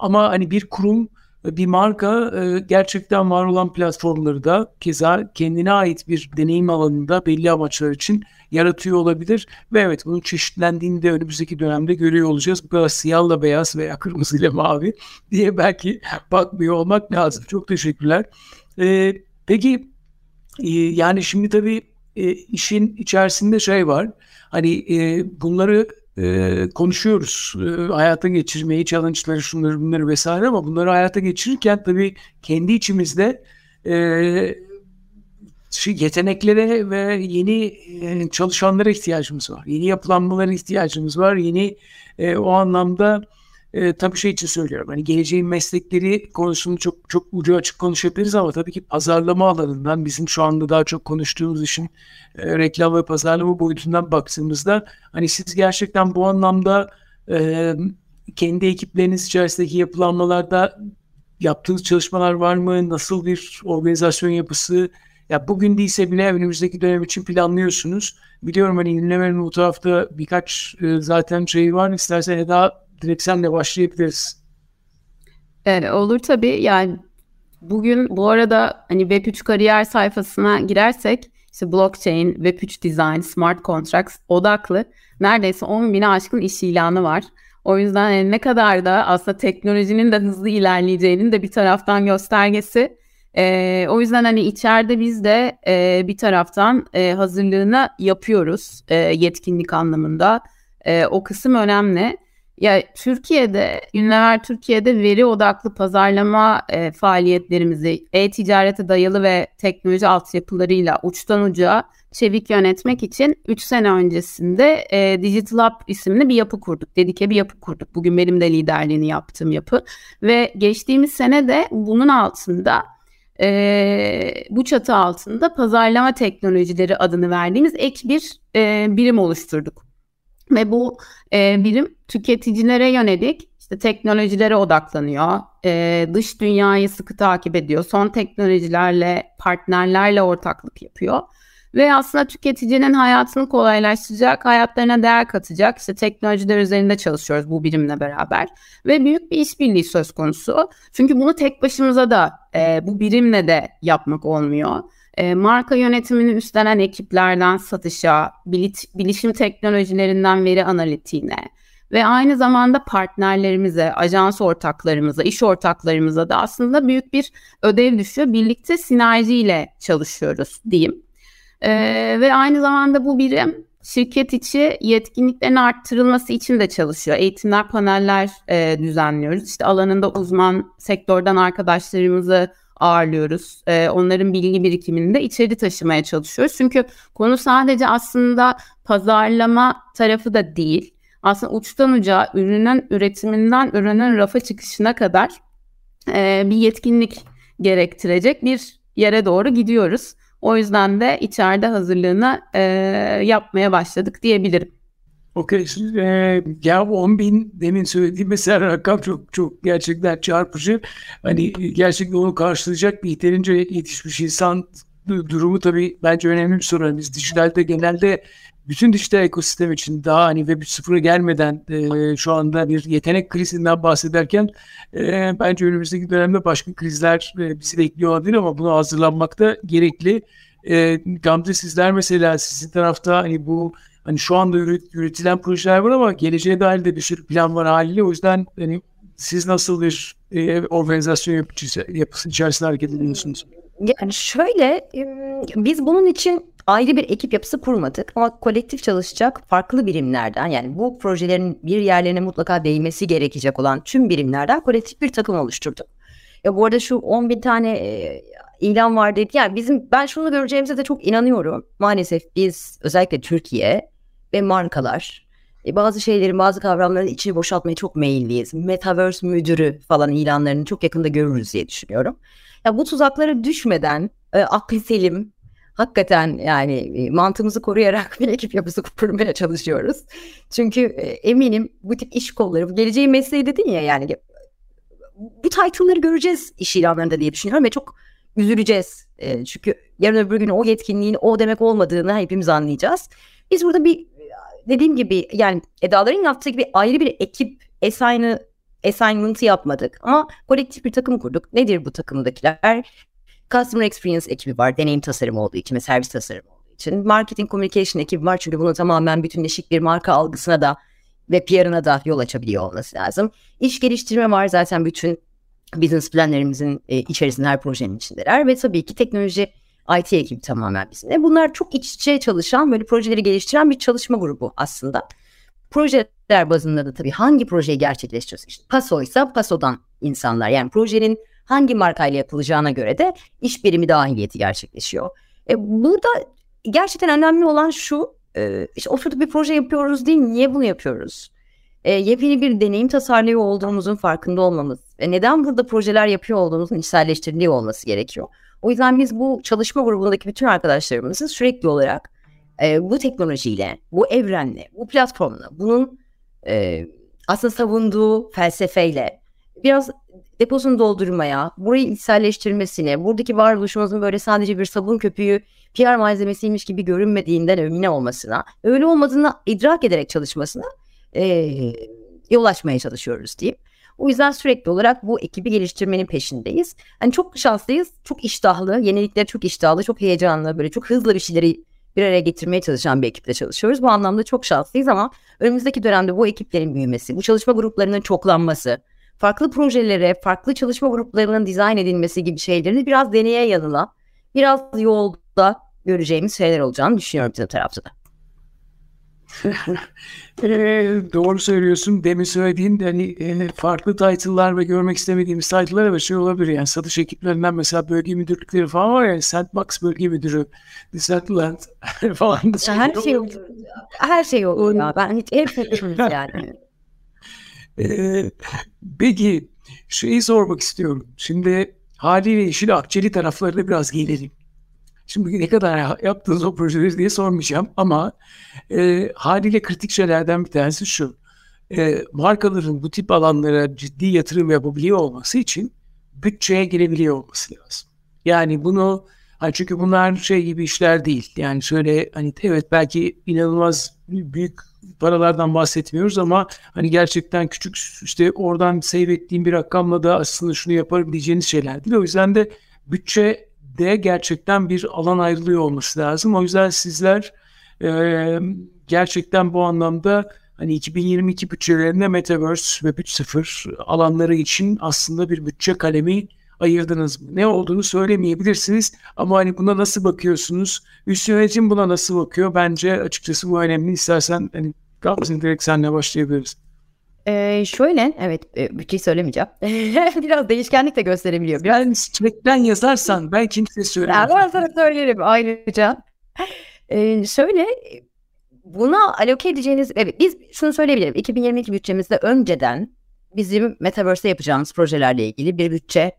ama hani bir kurum bir marka e, gerçekten var olan platformları da keza kendine ait bir deneyim alanında belli amaçlar için yaratıyor olabilir. Ve evet bunun çeşitlendiğini de önümüzdeki dönemde görüyor olacağız. Bu kadar siyahla beyaz veya kırmızıyla mavi diye belki bakmıyor olmak lazım. Çok teşekkürler. E, peki e, yani şimdi tabii işin içerisinde şey var. Hani bunları e, konuşuyoruz. E, hayata geçirmeyi, challenge'ları, şunları bunları vesaire ama bunları hayata geçirirken tabii kendi içimizde e, yeteneklere ve yeni e, çalışanlara ihtiyacımız var. Yeni yapılanmalara ihtiyacımız var. Yeni e, o anlamda e, tabii şey için söylüyorum. Hani geleceğin meslekleri konusunu çok çok ucu açık konuşabiliriz ama tabii ki pazarlama alanından bizim şu anda daha çok konuştuğumuz işin e, reklam ve pazarlama boyutundan baktığımızda hani siz gerçekten bu anlamda e, kendi ekipleriniz içerisindeki yapılanmalarda yaptığınız çalışmalar var mı? Nasıl bir organizasyon yapısı? Ya bugün değilse bile önümüzdeki dönem için planlıyorsunuz. Biliyorum hani ünlemenin bu tarafta birkaç e, zaten şey var. İstersen Eda direkt senle başlayabiliriz. Evet, olur tabii. Yani bugün bu arada hani Web3 kariyer sayfasına girersek işte blockchain, Web3 design, smart contracts odaklı neredeyse 10 bine aşkın iş ilanı var. O yüzden yani ne kadar da aslında teknolojinin de hızlı ilerleyeceğinin de bir taraftan göstergesi. Ee, o yüzden hani içeride biz de e, bir taraftan e, hazırlığını yapıyoruz e, yetkinlik anlamında. E, o kısım önemli. Ya Türkiye'de, Ünlever Türkiye'de veri odaklı pazarlama e, faaliyetlerimizi e-ticarete dayalı ve teknoloji altyapılarıyla uçtan uca çevik yönetmek için 3 sene öncesinde e, Digital Hub isimli bir yapı kurduk. Dedike bir yapı kurduk. Bugün benim de liderliğini yaptığım yapı. Ve geçtiğimiz sene de bunun altında e, bu çatı altında pazarlama teknolojileri adını verdiğimiz ek bir e, birim oluşturduk. Ve bu e, birim tüketicilere yönelik işte teknolojilere odaklanıyor. E, dış dünyayı sıkı takip ediyor. Son teknolojilerle, partnerlerle ortaklık yapıyor. Ve aslında tüketicinin hayatını kolaylaştıracak, hayatlarına değer katacak işte teknolojiler üzerinde çalışıyoruz bu birimle beraber. Ve büyük bir işbirliği söz konusu. Çünkü bunu tek başımıza da e, bu birimle de yapmak olmuyor. E, marka yönetimini üstlenen ekiplerden satışa, bilişim teknolojilerinden veri analitiğine, ve aynı zamanda partnerlerimize, ajans ortaklarımıza, iş ortaklarımıza da aslında büyük bir ödev düşüyor. Birlikte sinerjiyle çalışıyoruz diyeyim. Ee, ve aynı zamanda bu birim şirket içi yetkinliklerin arttırılması için de çalışıyor. Eğitimler, paneller e, düzenliyoruz. İşte alanında uzman sektörden arkadaşlarımızı ağırlıyoruz. E, onların bilgi birikimini de içeri taşımaya çalışıyoruz. Çünkü konu sadece aslında pazarlama tarafı da değil aslında uçtan uca ürünün üretiminden ürünün rafa çıkışına kadar e, bir yetkinlik gerektirecek bir yere doğru gidiyoruz. O yüzden de içeride hazırlığını e, yapmaya başladık diyebilirim. Okey. E, ya 10 bin demin söylediğim mesela rakam çok çok gerçekten çarpıcı. Hani gerçekten onu karşılayacak bir yeterince yetişmiş insan durumu tabii bence önemli bir sorun. Biz dijitalde genelde bütün dijital ekosistem için daha hani Web 3.0'a gelmeden e, şu anda bir yetenek krizinden bahsederken e, bence önümüzdeki dönemde başka krizler e, bizi bekliyor olabilir ama buna hazırlanmakta gerekli. E, Gamze sizler mesela sizin tarafta hani bu hani şu anda üret, üretilen projeler var ama geleceğe dair de bir sürü plan var haliyle. O yüzden hani siz nasıl bir e, organizasyon yapıcısı, yapısı içerisinde hareket ediyorsunuz? Yani şöyle biz bunun için ayrı bir ekip yapısı kurmadık ama kolektif çalışacak farklı birimlerden yani bu projelerin bir yerlerine mutlaka değmesi gerekecek olan tüm birimlerden kolektif bir takım oluşturduk. Ya bu arada şu 10 bin tane e, ilan var dedi. Yani bizim ben şunu göreceğimize de çok inanıyorum. Maalesef biz özellikle Türkiye ve markalar e, bazı şeylerin bazı kavramların içini boşaltmaya çok meyilliyiz. Metaverse müdürü falan ilanlarını çok yakında görürüz diye düşünüyorum. Ya bu tuzaklara düşmeden e, aklı selim hakikaten yani e, mantığımızı koruyarak bir ekip yapısı kurmaya çalışıyoruz. Çünkü e, eminim bu tip iş kolları, bu geleceğin mesleği dedin ya yani bu title'ları göreceğiz iş ilanlarında diye düşünüyorum ve çok üzüleceğiz. E, çünkü yarın öbür gün o yetkinliğin o demek olmadığını hepimiz anlayacağız. Biz burada bir dediğim gibi yani Edaların yaptığı gibi ayrı bir ekip assign'ı assignment'ı yapmadık ama kolektif bir takım kurduk. Nedir bu takımdakiler? Customer Experience ekibi var. Deneyim tasarımı olduğu için ve servis tasarımı olduğu için. Marketing Communication ekibi var. Çünkü bunu tamamen bütünleşik bir marka algısına da ve PR'ına da yol açabiliyor olması lazım. İş geliştirme var zaten bütün business planlerimizin e, içerisinde her projenin içindeler. Ve tabii ki teknoloji IT ekibi tamamen bizimle. Bunlar çok iç içe çalışan böyle projeleri geliştiren bir çalışma grubu aslında. Projeler bazında da tabii hangi projeyi gerçekleştiriyoruz? İşte Paso ise Paso'dan insanlar yani projenin hangi markayla yapılacağına göre de iş birimi dahiliyeti gerçekleşiyor. E, burada gerçekten önemli olan şu e, işte oturup bir proje yapıyoruz değil niye bunu yapıyoruz? E, yepyeni bir deneyim tasarlıyor olduğumuzun farkında olmamız ve neden burada projeler yapıyor olduğumuzun içselleştiriliyor olması gerekiyor. O yüzden biz bu çalışma grubundaki bütün arkadaşlarımızın sürekli olarak e, bu teknolojiyle, bu evrenle, bu platformla, bunun e, aslında savunduğu felsefeyle biraz deposunu doldurmaya, burayı içselleştirmesine, buradaki varoluşumuzun böyle sadece bir sabun köpüğü PR malzemesiymiş gibi görünmediğinden emine olmasına, öyle olmadığını idrak ederek çalışmasına e, yol açmaya çalışıyoruz diyeyim. O yüzden sürekli olarak bu ekibi geliştirmenin peşindeyiz. Hani çok şanslıyız, çok iştahlı, yenilikler çok iştahlı, çok heyecanlı, böyle çok hızlı bir şeyleri bir araya getirmeye çalışan bir ekiple çalışıyoruz. Bu anlamda çok şanslıyız ama önümüzdeki dönemde bu ekiplerin büyümesi, bu çalışma gruplarının çoklanması, farklı projelere, farklı çalışma gruplarının dizayn edilmesi gibi şeylerini biraz deneye yanıla, biraz yolda göreceğimiz şeyler olacağını düşünüyorum bizim tarafta da. E, doğru söylüyorsun. Demin söylediğin hani e, farklı title'lar ve görmek istemediğimiz title'lar ve şey olabilir. Yani satış ekiplerinden mesela bölge müdürlükleri falan var ya Sandbox bölge müdürü, Decentraland falan. Her şey olur. Her şey olur ya. Ben hiç hep yani. Ee, peki şeyi sormak istiyorum. Şimdi haliyle işin akçeli taraflarına biraz gelelim. Şimdi ne kadar yaptınız o projeleri diye sormayacağım ama e, haliyle kritik şeylerden bir tanesi şu. E, markaların bu tip alanlara ciddi yatırım yapabiliyor olması için bütçeye girebiliyor olması lazım. Yani bunu hani çünkü bunlar şey gibi işler değil. Yani şöyle hani evet belki inanılmaz büyük paralardan bahsetmiyoruz ama hani gerçekten küçük işte oradan seyrettiğim bir rakamla da aslında şunu yaparım diyeceğiniz şeyler değil. O yüzden de bütçe de gerçekten bir alan ayrılıyor olması lazım. O yüzden sizler e, gerçekten bu anlamda hani 2022 bütçelerinde Metaverse ve 3.0 alanları için aslında bir bütçe kalemi ayırdınız mı? Ne olduğunu söylemeyebilirsiniz ama hani buna nasıl bakıyorsunuz? Üst yönetim buna nasıl bakıyor? Bence açıkçası bu önemli. İstersen hani Gamze direkt senle başlayabiliriz. Ee, şöyle evet e, bütçeyi söylemeyeceğim. Biraz değişkenlik de gösterebiliyor. Biraz... Yani sürekten yazarsan ben kimseye söylemem. Ben sana söylerim ayrıca. Ee, şöyle buna aloke edeceğiniz evet biz şunu söyleyebilirim. 2022 bütçemizde önceden bizim Metaverse'de yapacağımız projelerle ilgili bir bütçe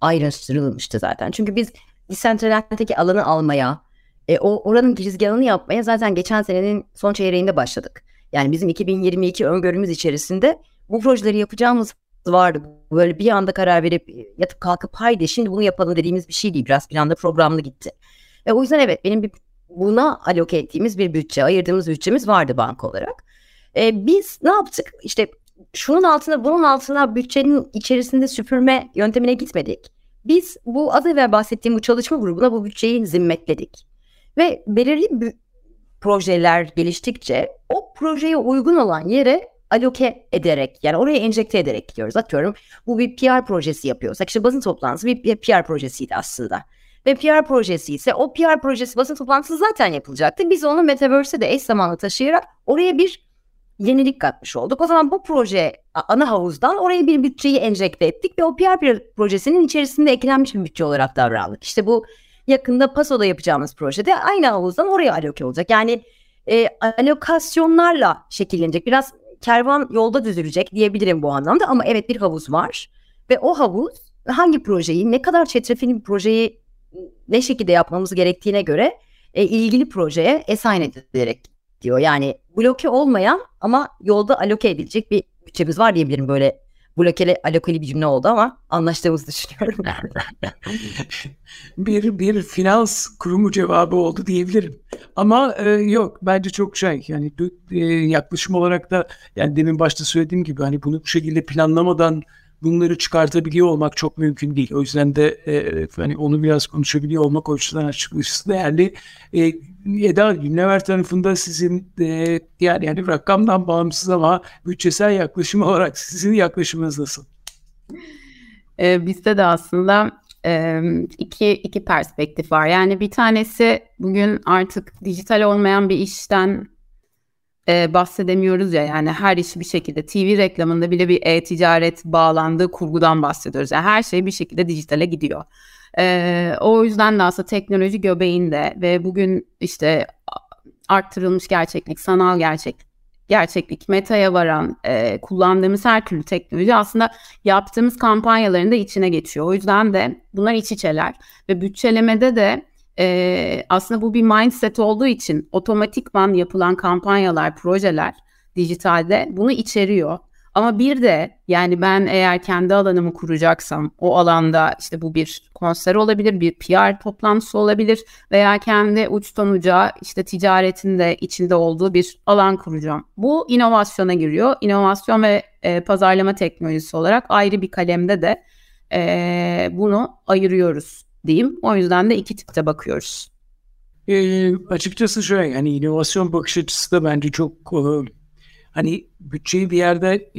ayrıştırılmıştı zaten. Çünkü biz Decentraland'daki alanı almaya, e, o oranın girizgahını yapmaya zaten geçen senenin son çeyreğinde başladık. Yani bizim 2022 öngörümüz içerisinde bu projeleri yapacağımız vardı. Böyle bir anda karar verip yatıp kalkıp haydi şimdi bunu yapalım dediğimiz bir şey değil. Biraz planda programlı gitti. E, o yüzden evet benim bir buna aloke ettiğimiz bir bütçe, ayırdığımız bütçemiz vardı banka olarak. E, biz ne yaptık? İşte şunun altına bunun altına bütçenin içerisinde süpürme yöntemine gitmedik. Biz bu az evvel bahsettiğim bu çalışma grubuna bu bütçeyi zimmetledik. Ve belirli projeler geliştikçe o projeye uygun olan yere aloke ederek yani oraya enjekte ederek gidiyoruz. Atıyorum bu bir PR projesi yapıyorsak işte basın toplantısı bir PR projesiydi aslında. Ve PR projesi ise o PR projesi basın toplantısı zaten yapılacaktı. Biz onu Metaverse'e de eş zamanlı taşıyarak oraya bir yenilik katmış olduk. O zaman bu proje ana havuzdan oraya bir bütçeyi enjekte ettik ve o PR projesinin içerisinde eklenmiş bir bütçe olarak davrandık. İşte bu yakında Paso'da yapacağımız projede aynı havuzdan oraya aloke olacak. Yani e, alokasyonlarla şekillenecek. Biraz kervan yolda düzülecek diyebilirim bu anlamda ama evet bir havuz var ve o havuz hangi projeyi, ne kadar çetrefilli bir projeyi ne şekilde yapmamız gerektiğine göre e, ilgili projeye assign edilerek diyor. Yani bloke olmayan ama yolda aloke edilecek bir bütçemiz var diyebilirim böyle blokeli alokeli bir cümle oldu ama anlaştığımızı düşünüyorum. bir bir finans kurumu cevabı oldu diyebilirim. Ama e, yok bence çok şey yani e, yaklaşım olarak da yani demin başta söylediğim gibi hani bunu bu şekilde planlamadan bunları çıkartabiliyor olmak çok mümkün değil. O yüzden de e, hani onu biraz konuşabiliyor olmak o açıdan açıkçası değerli. E, Eda Günlever tarafında sizin e, yani, yani rakamdan bağımsız ama bütçesel yaklaşım olarak sizin yaklaşımınız nasıl? E, bizde de aslında e, iki, iki perspektif var. Yani bir tanesi bugün artık dijital olmayan bir işten e, bahsedemiyoruz ya yani her iş bir şekilde TV reklamında bile bir e-ticaret bağlandığı kurgudan bahsediyoruz. Yani her şey bir şekilde dijitale gidiyor. E, o yüzden de aslında teknoloji göbeğinde ve bugün işte arttırılmış gerçeklik, sanal gerçek gerçeklik, metaya varan e, kullandığımız her türlü teknoloji aslında yaptığımız kampanyaların da içine geçiyor. O yüzden de bunlar iç içeler ve bütçelemede de e, aslında bu bir mindset olduğu için otomatikman yapılan kampanyalar, projeler dijitalde bunu içeriyor. Ama bir de yani ben eğer kendi alanımı kuracaksam o alanda işte bu bir konser olabilir, bir PR toplantısı olabilir veya kendi uçtan uca işte ticaretin de içinde olduğu bir alan kuracağım. Bu inovasyona giriyor. İnovasyon ve e, pazarlama teknolojisi olarak ayrı bir kalemde de e, bunu ayırıyoruz diyeyim. O yüzden de iki tipte bakıyoruz. E, açıkçası şöyle yani inovasyon bakış açısı da bence çok e, hani bütçeyi bir yerde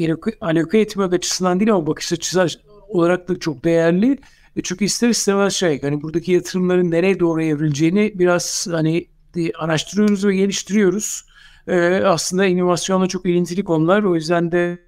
aloke etmek açısından değil ama bakış açısı olarak da çok değerli. E, çünkü ister istemez şey hani buradaki yatırımların nereye doğru evrileceğini biraz hani araştırıyoruz ve geliştiriyoruz. E, aslında inovasyonla çok ilintili konular. O yüzden de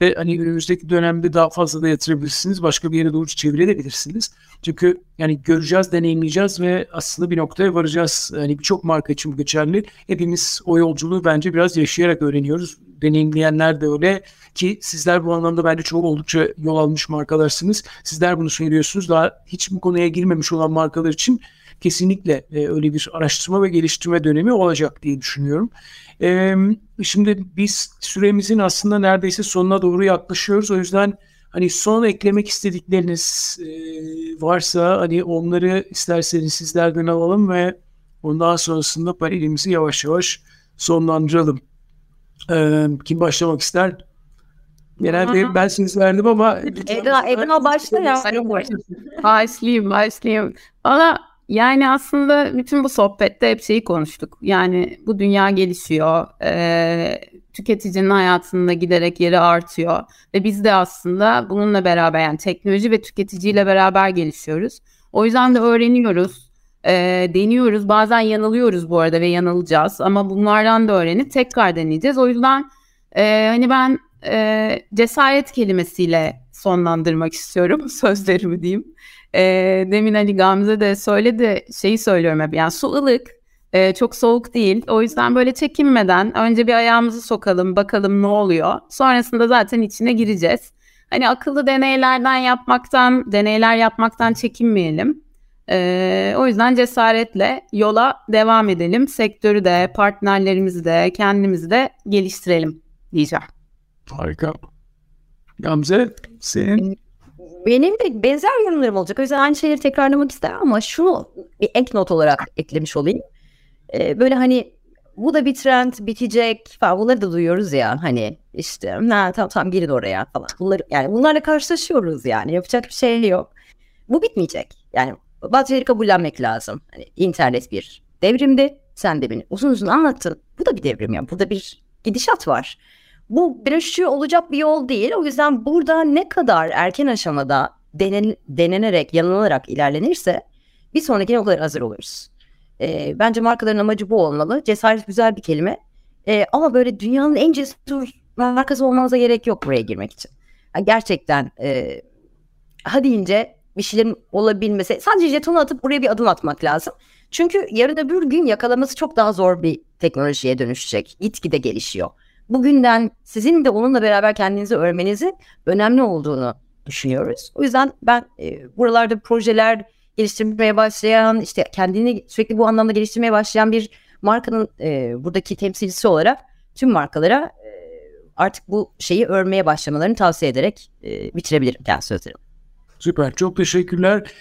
ve hani önümüzdeki dönemde daha fazla da yatırabilirsiniz. Başka bir yere doğru çevirebilirsiniz. Çünkü yani göreceğiz, deneyimleyeceğiz ve aslında bir noktaya varacağız. Hani birçok marka için bu geçerli. Hepimiz o yolculuğu bence biraz yaşayarak öğreniyoruz. Deneyimleyenler de öyle ki sizler bu anlamda bence çok oldukça yol almış markalarsınız. Sizler bunu söylüyorsunuz. Daha hiç bu konuya girmemiş olan markalar için kesinlikle e, öyle bir araştırma ve geliştirme dönemi olacak diye düşünüyorum. E, şimdi biz süremizin aslında neredeyse sonuna doğru yaklaşıyoruz. O yüzden hani son eklemek istedikleriniz e, varsa hani onları isterseniz sizlerden alalım ve ondan sonrasında panelimizi yavaş yavaş sonlandıralım. E, kim başlamak ister? Genelde ben söz verdim ama Edna, Edna başla ya. Başlayayım, başlayayım. Valla yani aslında bütün bu sohbette hep şeyi konuştuk. Yani bu dünya gelişiyor. Ee, tüketicinin hayatında giderek yeri artıyor. Ve biz de aslında bununla beraber yani teknoloji ve tüketiciyle beraber gelişiyoruz. O yüzden de öğreniyoruz, e, deniyoruz. Bazen yanılıyoruz bu arada ve yanılacağız. Ama bunlardan da öğrenip tekrar deneyeceğiz. O yüzden e, hani ben e, cesaret kelimesiyle sonlandırmak istiyorum sözlerimi diyeyim. E, demin Ali Gamze de söyledi şeyi söylüyorum hep yani su ılık e, çok soğuk değil. O yüzden böyle çekinmeden önce bir ayağımızı sokalım bakalım ne oluyor. Sonrasında zaten içine gireceğiz. Hani akıllı deneylerden yapmaktan, deneyler yapmaktan çekinmeyelim. Ee, o yüzden cesaretle yola devam edelim. Sektörü de, partnerlerimizi de, kendimizi de geliştirelim diyeceğim. Harika. Gamze senin? Benim de benzer yorumlarım olacak. O yüzden aynı şeyleri tekrarlamak istemem ama şunu bir ek not olarak eklemiş olayım. Ee, böyle hani bu da bir trend bitecek falan bunları da duyuyoruz ya hani işte ha, tamam tamam girin oraya falan. Bunları, yani bunlarla karşılaşıyoruz yani yapacak bir şey yok. Bu bitmeyecek. Yani bazı şeyleri kabullenmek lazım. Hani internet bir devrimdi. Sen de beni uzun uzun anlattın. Bu da bir devrim yani. Burada bir gidişat var. Bu dönüşü olacak bir yol değil. O yüzden burada ne kadar erken aşamada denen, denenerek, yanılarak ilerlenirse bir sonrakine o kadar hazır oluruz. E, bence markaların amacı bu olmalı. Cesaret güzel bir kelime. E, ama böyle dünyanın en cesur markası olmanıza gerek yok buraya girmek için. Yani gerçekten e, ha deyince bir şeylerin olabilmesi. Sadece jetonu atıp buraya bir adım atmak lazım. Çünkü yarın öbür gün yakalaması çok daha zor bir teknolojiye dönüşecek. Gitgide gelişiyor. Bugünden sizin de onunla beraber kendinizi öğrenmenizi önemli olduğunu düşünüyoruz. O yüzden ben e, buralarda projeler geliştirmeye başlayan, işte kendini sürekli bu anlamda geliştirmeye başlayan bir markanın e, buradaki temsilcisi olarak tüm markalara e, artık bu şeyi örmeye başlamalarını tavsiye ederek e, bitirebilirim kendi sözlerimi. Süper. Çok teşekkürler.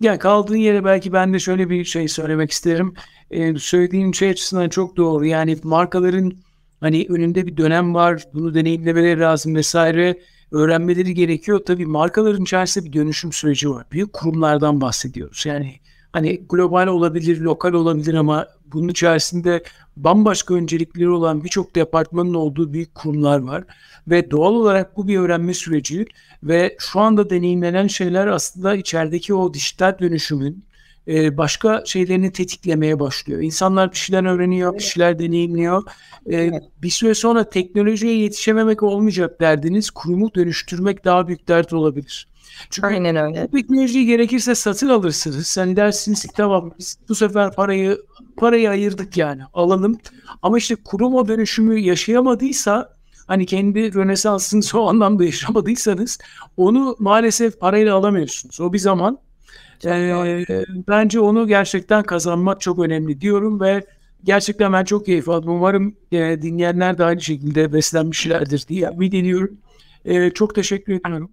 Yani kaldığın yere belki ben de şöyle bir şey söylemek isterim. Ee, söylediğin şey açısından çok doğru. Yani markaların hani önünde bir dönem var. Bunu deneyimlemeleri lazım vesaire. Öğrenmeleri gerekiyor. Tabii markaların içerisinde bir dönüşüm süreci var. Büyük kurumlardan bahsediyoruz. Yani hani global olabilir, lokal olabilir ama bunun içerisinde bambaşka öncelikleri olan birçok departmanın olduğu büyük kurumlar var. Ve doğal olarak bu bir öğrenme süreci ve şu anda deneyimlenen şeyler aslında içerideki o dijital dönüşümün e, başka şeylerini tetiklemeye başlıyor. İnsanlar bir şeyler öğreniyor, bir şeyler deneyimliyor. E, bir süre sonra teknolojiye yetişememek olmayacak derdiniz. Kurumu dönüştürmek daha büyük dert olabilir. Çünkü Aynen öyle. teknolojiyi gerekirse satın alırsınız. Sen dersiniz ki tamam biz bu sefer parayı parayı ayırdık yani alalım. Ama işte kurum o dönüşümü yaşayamadıysa hani kendi rönesansını o anlamda yaşamadıysanız onu maalesef parayla alamıyorsunuz. O bir zaman ee, bence onu gerçekten kazanmak çok önemli diyorum ve gerçekten ben çok keyif aldım. Umarım e, dinleyenler de aynı şekilde beslenmişlerdir diye ümit ediyorum. E, çok teşekkür ediyorum.